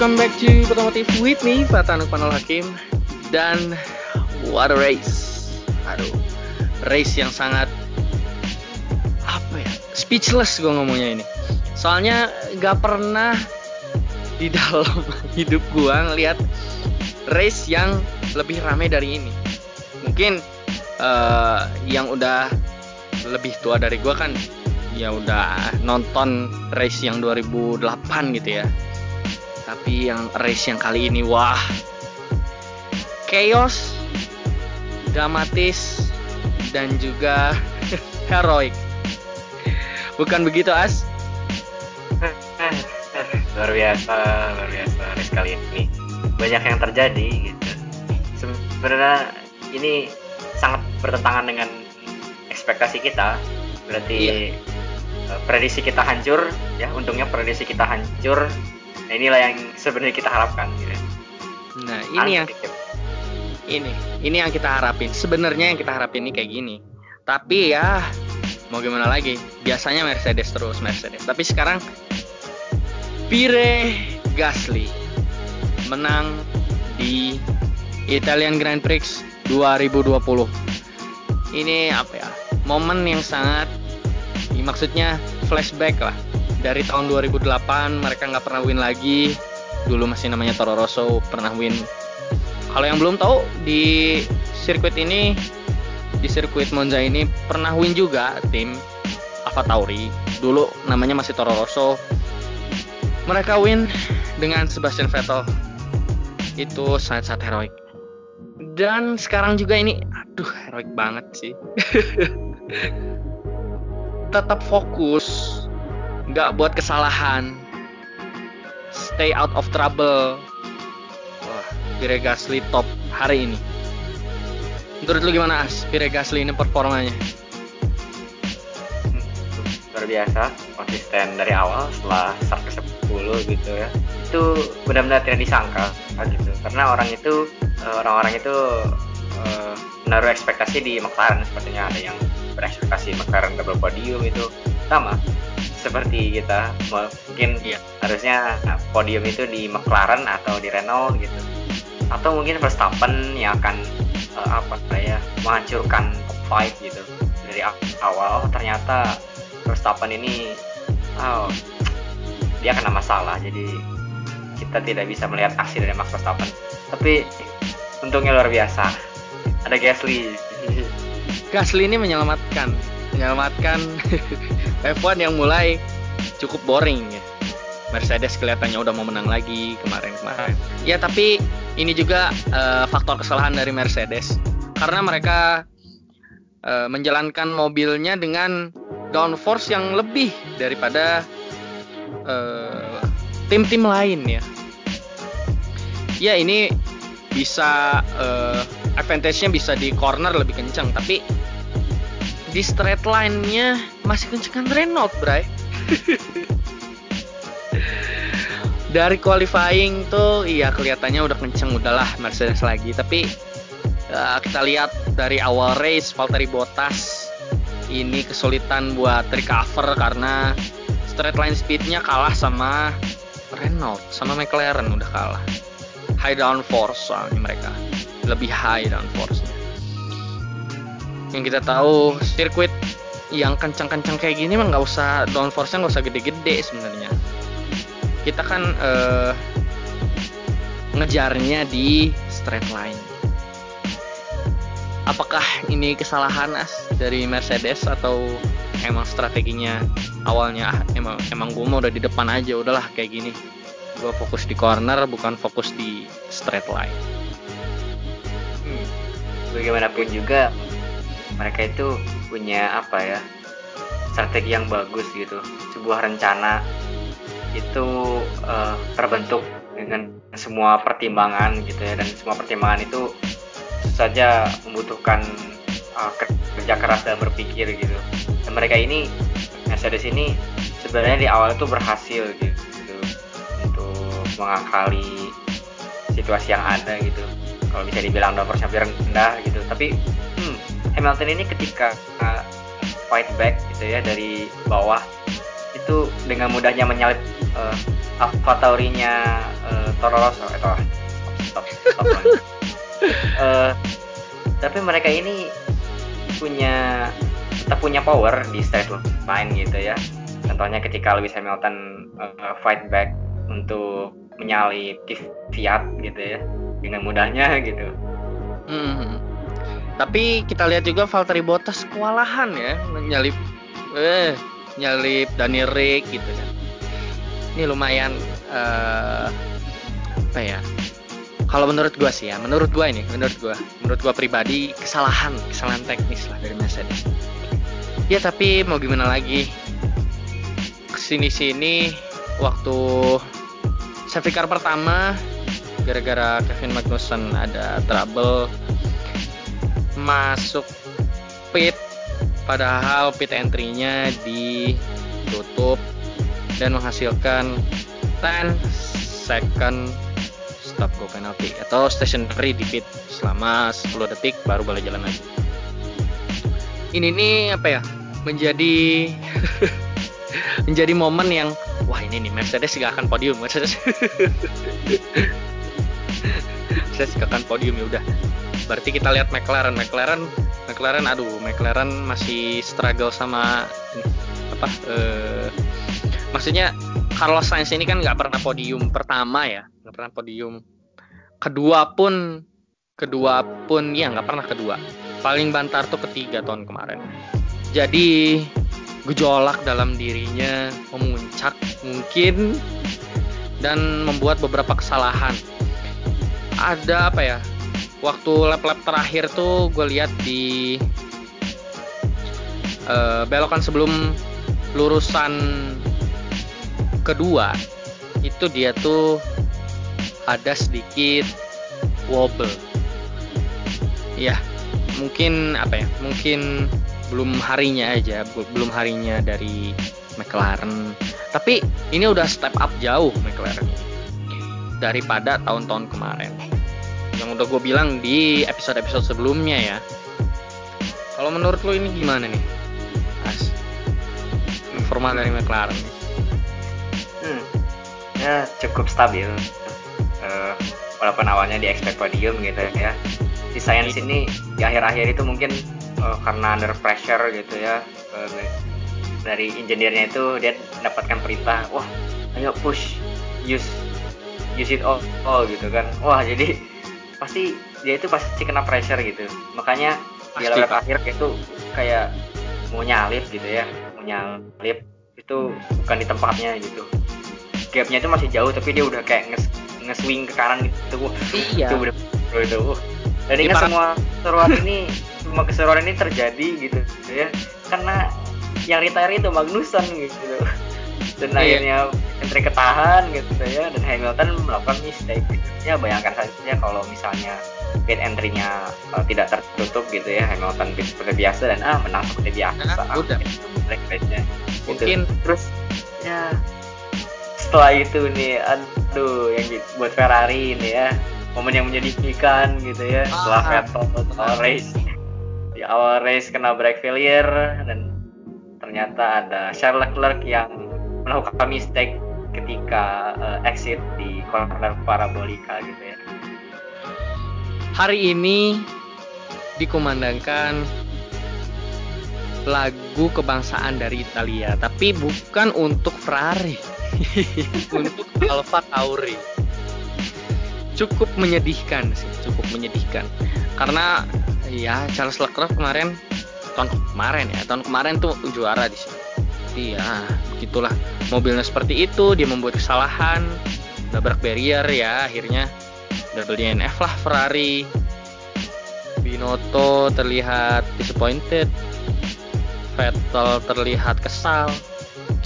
welcome back to Otomotif with me, Fatanuk Panol Hakim. Dan what a race. Aduh, race yang sangat Apa ya, speechless gue ngomongnya ini. Soalnya gak pernah di dalam hidup gue ngeliat race yang lebih ramai dari ini. Mungkin uh, yang udah lebih tua dari gue kan ya udah nonton race yang 2008 gitu ya tapi yang race yang kali ini wah. Chaos dramatis dan juga heroik. Bukan begitu as? Luar biasa luar biasa race kali ini. Banyak yang terjadi gitu. Sebenarnya ini sangat bertentangan dengan ekspektasi kita. Berarti iya. Eh, prediksi kita hancur ya. Untungnya prediksi kita hancur Nah inilah yang sebenarnya kita harapkan gitu. Nah ini yang ini ini yang kita harapin. Sebenarnya yang kita harapin ini kayak gini. Tapi ya mau gimana lagi? Biasanya Mercedes terus Mercedes. Tapi sekarang Pierre Gasly menang di Italian Grand Prix 2020. Ini apa ya? Momen yang sangat maksudnya flashback lah dari tahun 2008 mereka nggak pernah win lagi. Dulu masih namanya Toro Rosso pernah win. Kalau yang belum tahu di sirkuit ini di sirkuit Monza ini pernah win juga tim Alfa Tauri. Dulu namanya masih Toro Rosso. Mereka win dengan Sebastian Vettel. Itu sangat-sangat heroik. Dan sekarang juga ini aduh heroik banget sih. Tetap fokus nggak buat kesalahan. Stay out of trouble. Wah Pierre Gasly top hari ini. Menurut lu gimana As? Pierre Gasly ini performanya? Luar biasa. Konsisten dari awal setelah start ke 10 gitu ya. Itu benar-benar tidak disangka gitu. Karena orang itu eh, orang-orang itu uh, menaruh ekspektasi di McLaren. Sepertinya ada yang berekspektasi McLaren double podium itu. Sama seperti kita mungkin ya, harusnya podium itu di McLaren atau di Renault gitu. Atau mungkin Verstappen yang akan uh, apa ya menghancurkan top 5 gitu dari awal. Ternyata Verstappen ini oh, dia kena masalah. Jadi kita tidak bisa melihat aksi dari Max Verstappen. Tapi untungnya luar biasa. Ada Gasly. Gasly ini menyelamatkan. Menyelamatkan F1 yang mulai cukup boring ya. Mercedes kelihatannya udah mau menang lagi kemarin-kemarin. Ya tapi ini juga uh, faktor kesalahan dari Mercedes karena mereka uh, menjalankan mobilnya dengan downforce yang lebih daripada uh, tim-tim lain ya. Ya ini bisa uh, advantage-nya bisa di corner lebih kencang tapi di straight line-nya masih kencengan Renault, Bray. Dari qualifying tuh iya kelihatannya udah kenceng udahlah Mercedes lagi, tapi uh, kita lihat dari awal race Valtteri Bottas ini kesulitan buat recover karena straight line speednya kalah sama Renault sama McLaren udah kalah. High downforce soalnya mereka. Lebih high downforce yang kita tahu sirkuit yang kencang-kencang kayak gini mah nggak usah downforce-nya nggak usah gede-gede sebenarnya. Kita kan uh, ngejarnya di straight line. Apakah ini kesalahan as dari Mercedes atau emang strateginya awalnya ah, emang emang gue mau udah di depan aja udahlah kayak gini. Gue fokus di corner bukan fokus di straight line. Hmm. bagaimanapun juga mereka itu punya apa ya strategi yang bagus gitu. Sebuah rencana itu uh, terbentuk dengan semua pertimbangan gitu ya. Dan semua pertimbangan itu saja membutuhkan uh, kerja keras dan berpikir gitu. Dan mereka ini Mercedes ini sebenarnya di awal itu berhasil gitu untuk mengakali situasi yang ada gitu. Kalau bisa dibilang sampai rendah gitu. Tapi Hamilton ini ketika uh, fight back gitu ya dari bawah itu dengan mudahnya menyalip uh, Alfa Taurinya uh, Toro Rosso atau eh, stop stop, stop uh, tapi mereka ini punya tetap punya power di straight line gitu ya. Contohnya ketika Lewis Hamilton uh, fight back untuk menyalip Fiat gitu ya dengan mudahnya gitu. Hmm. Tapi kita lihat juga Valtteri Bottas kewalahan ya menyalip eh nyalip Daniel Rick gitu kan ini lumayan uh, apa ya? Kalau menurut gua sih ya menurut gua ini menurut gua menurut gua pribadi kesalahan kesalahan teknis lah dari Mercedes. Ya tapi mau gimana lagi? Ke sini sini waktu safety car pertama gara-gara Kevin Magnussen ada trouble masuk pit padahal pit entry-nya ditutup dan menghasilkan 10 second stop go penalty atau stationary di pit selama 10 detik baru boleh jalan lagi. Ini nih apa ya? Menjadi menjadi momen yang wah ini nih Mercedes gak akan podium Mercedes Mercedes gak akan podium ya udah berarti kita lihat McLaren McLaren McLaren aduh McLaren masih struggle sama apa eh, maksudnya Carlos Sainz ini kan nggak pernah podium pertama ya nggak pernah podium kedua pun kedua pun ya nggak pernah kedua paling bantar tuh ketiga tahun kemarin jadi gejolak dalam dirinya memuncak mungkin dan membuat beberapa kesalahan. Ada apa ya? Waktu lap-lap terakhir tuh gue lihat di uh, belokan sebelum lurusan kedua itu dia tuh ada sedikit wobble. Ya, mungkin apa ya? Mungkin belum harinya aja belum harinya dari McLaren tapi ini udah step up jauh McLaren daripada tahun-tahun kemarin yang udah gue bilang di episode-episode sebelumnya ya. Kalau menurut lo ini gimana nih As performa dari McLaren. Hmm, ya cukup stabil. Uh, walaupun awalnya di expect podium gitu ya. Di Science ini di akhir-akhir itu mungkin uh, karena under pressure gitu ya. Uh, dari engineer-nya itu dia mendapatkan perintah wah ayo push use use it all, all gitu kan. Wah jadi pasti dia itu pasti kena pressure gitu. Makanya di lap akhir itu kayak mau nyalip gitu ya mau nyalip itu bukan di tempatnya gitu. Gapnya itu masih jauh tapi dia udah kayak nge, nge-swing ke kanan gitu. Iya. itu udah itu. Dan ingat semua seruan ini semua keseruan ini terjadi gitu ya karena yang retire itu Magnussen gitu. Dan iya. akhirnya entry ketahan gitu ya dan Hamilton melakukan mistake. gitu. Ya bayangkan saja kalau misalnya pit entry-nya uh, tidak tertutup gitu ya Hamilton pit seperti biasa dan ah menang seperti biasa nah, udah gitu, black race-nya mungkin gitu. terus ya. Setelah itu nih aduh yang buat Ferrari ini ya momen yang menyedihkan gitu ya setelah ah, Vettel race. Di awal race kena brake failure dan ternyata ada Charles Leclerc yang melakukan mistake ketika uh, exit di corner parabolika gitu ya. Hari ini dikumandangkan lagu kebangsaan dari Italia, tapi bukan untuk Ferrari, untuk Alfa Tauri. Cukup menyedihkan sih cukup menyedihkan. Karena ya Charles Leclerc kemarin tahun kemarin ya tahun kemarin tuh juara di sini. Tapi ya begitulah mobilnya seperti itu dia membuat kesalahan. Nabrak barrier ya akhirnya double DNF lah Ferrari. Binotto terlihat disappointed. Vettel terlihat kesal.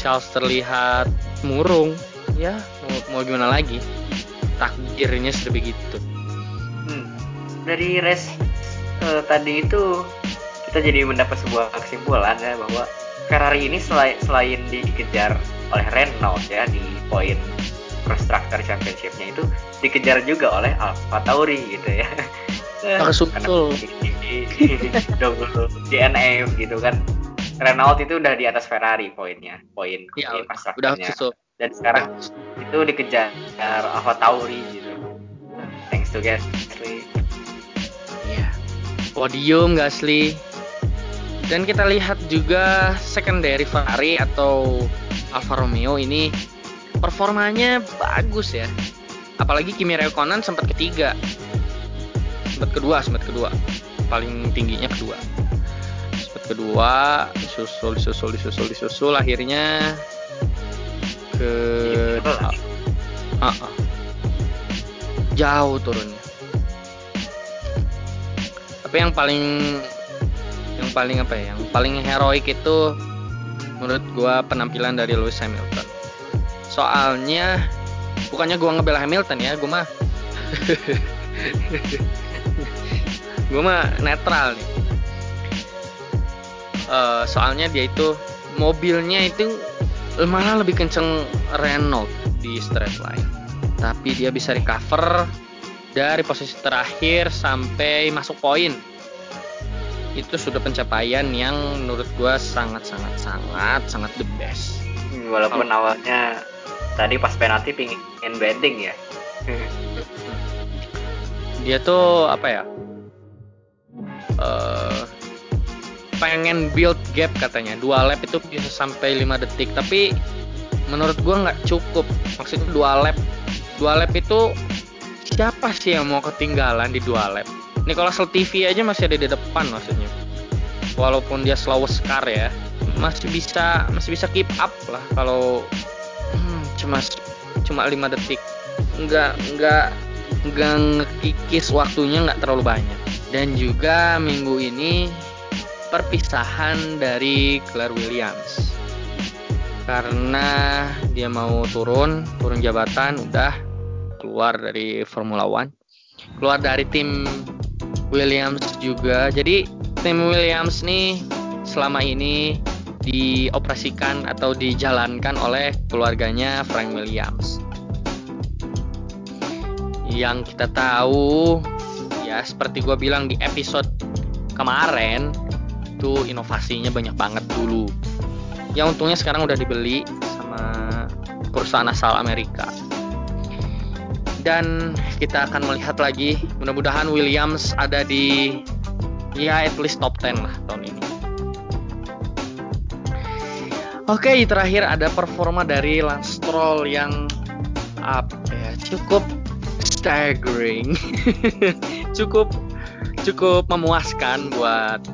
Charles terlihat murung. Ya mau, mau gimana lagi? Takdirnya sudah begitu. Hmm. dari race uh, tadi itu kita jadi mendapat sebuah kesimpulan ya bahwa Ferrari ini selain, selain dikejar oleh Renault ya di poin Constructor Championshipnya itu dikejar juga oleh Alfa Tauri gitu ya. Tersusul. Double DNF gitu kan. Renault itu udah di atas Ferrari poinnya, poin ya, udah susul dan sekarang itu dikejar Alfa Tauri gitu thanks to Gasly iya podium Gasly dan kita lihat juga secondary Ferrari atau Alfa Romeo ini performanya bagus ya. Apalagi Kimi Räikkönen sempat ketiga. Sempat kedua sempat kedua. Paling tingginya kedua. Sempat kedua disusul disusul disusul disusul akhirnya ke uh, uh, jauh turunnya. Tapi yang paling yang paling apa ya? Yang paling heroik itu menurut gua penampilan dari Lewis Hamilton. Soalnya bukannya gua ngebela Hamilton ya gua mah gua mah netral nih. Uh, soalnya dia itu mobilnya itu malah lebih kenceng Renault di straight line. Tapi dia bisa recover dari posisi terakhir sampai masuk poin itu sudah pencapaian yang menurut gue sangat sangat sangat sangat the best. Walaupun oh. awalnya tadi pas penalti pingin bending ya. Dia tuh apa ya? Uh, pengen build gap katanya. Dua lap itu bisa sampai 5 detik. Tapi menurut gua nggak cukup. Maksudnya dua lap. Dua lap itu siapa sih yang mau ketinggalan di dua lap Nicolas Latifi aja masih ada di depan maksudnya. Walaupun dia slow car ya masih bisa masih bisa keep up lah kalau hmm, cuma cuma 5 detik. Nggak nggak nggak ngekikis waktunya nggak terlalu banyak. Dan juga minggu ini perpisahan dari Claire Williams. Karena dia mau turun turun jabatan udah keluar dari Formula One. Keluar dari tim Williams juga jadi tim Williams nih selama ini dioperasikan atau dijalankan oleh keluarganya Frank Williams yang kita tahu ya seperti gue bilang di episode kemarin itu inovasinya banyak banget dulu. Ya untungnya sekarang udah dibeli sama perusahaan asal Amerika. Dan kita akan melihat lagi, mudah-mudahan Williams ada di ya at least top 10 lah tahun ini. Oke, terakhir ada performa dari Lance Stroll yang apa ya, cukup staggering. cukup cukup memuaskan buat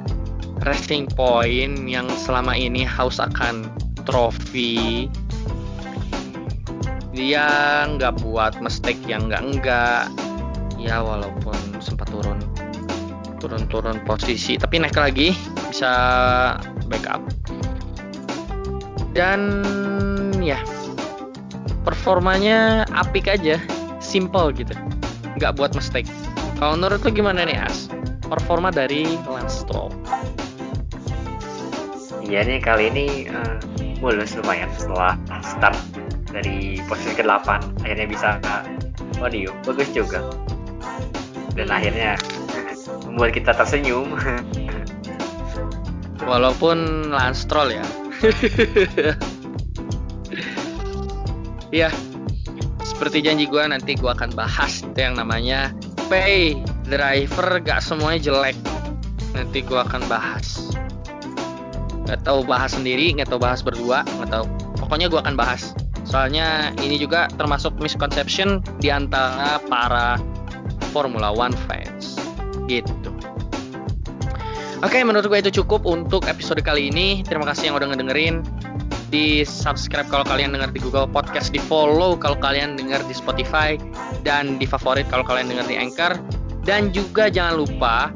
Racing Point yang selama ini haus akan trofi dia nggak buat mistake yang nggak enggak ya walaupun sempat turun turun-turun posisi tapi naik lagi bisa backup. Dan ya performanya apik aja simple gitu. Nggak buat mistake. Kalau menurut lu gimana nih As? Performa dari Lance Stroll. Iya nih kali ini uh, mulus lumayan setelah start dari posisi ke-8 akhirnya bisa podium. Bagus juga dan akhirnya membuat kita tersenyum. Walaupun Lance Stroll ya. Iya seperti janji gue nanti gue akan bahas itu yang namanya pay driver. Gak semuanya jelek. Nanti gue akan bahas. Nggak tahu bahas sendiri nggak tahu bahas berdua nggak tahu pokoknya gue akan bahas. Soalnya ini juga termasuk misconception di antara para Formula One fans gitu Oke, menurut gue itu cukup untuk episode kali ini. Terima kasih yang udah ngedengerin. Di subscribe kalau kalian dengar di Google Podcast, di follow kalau kalian dengar di Spotify, dan di favorit kalau kalian dengar di Anchor. Dan juga jangan lupa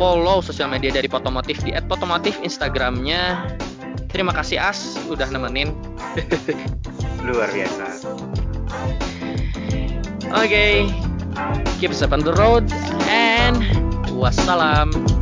follow sosial media dari Potomotif di @potomotif Instagramnya. Terima kasih As udah nemenin. Luar biasa. Oke, okay. Keep up on the road and wassalam.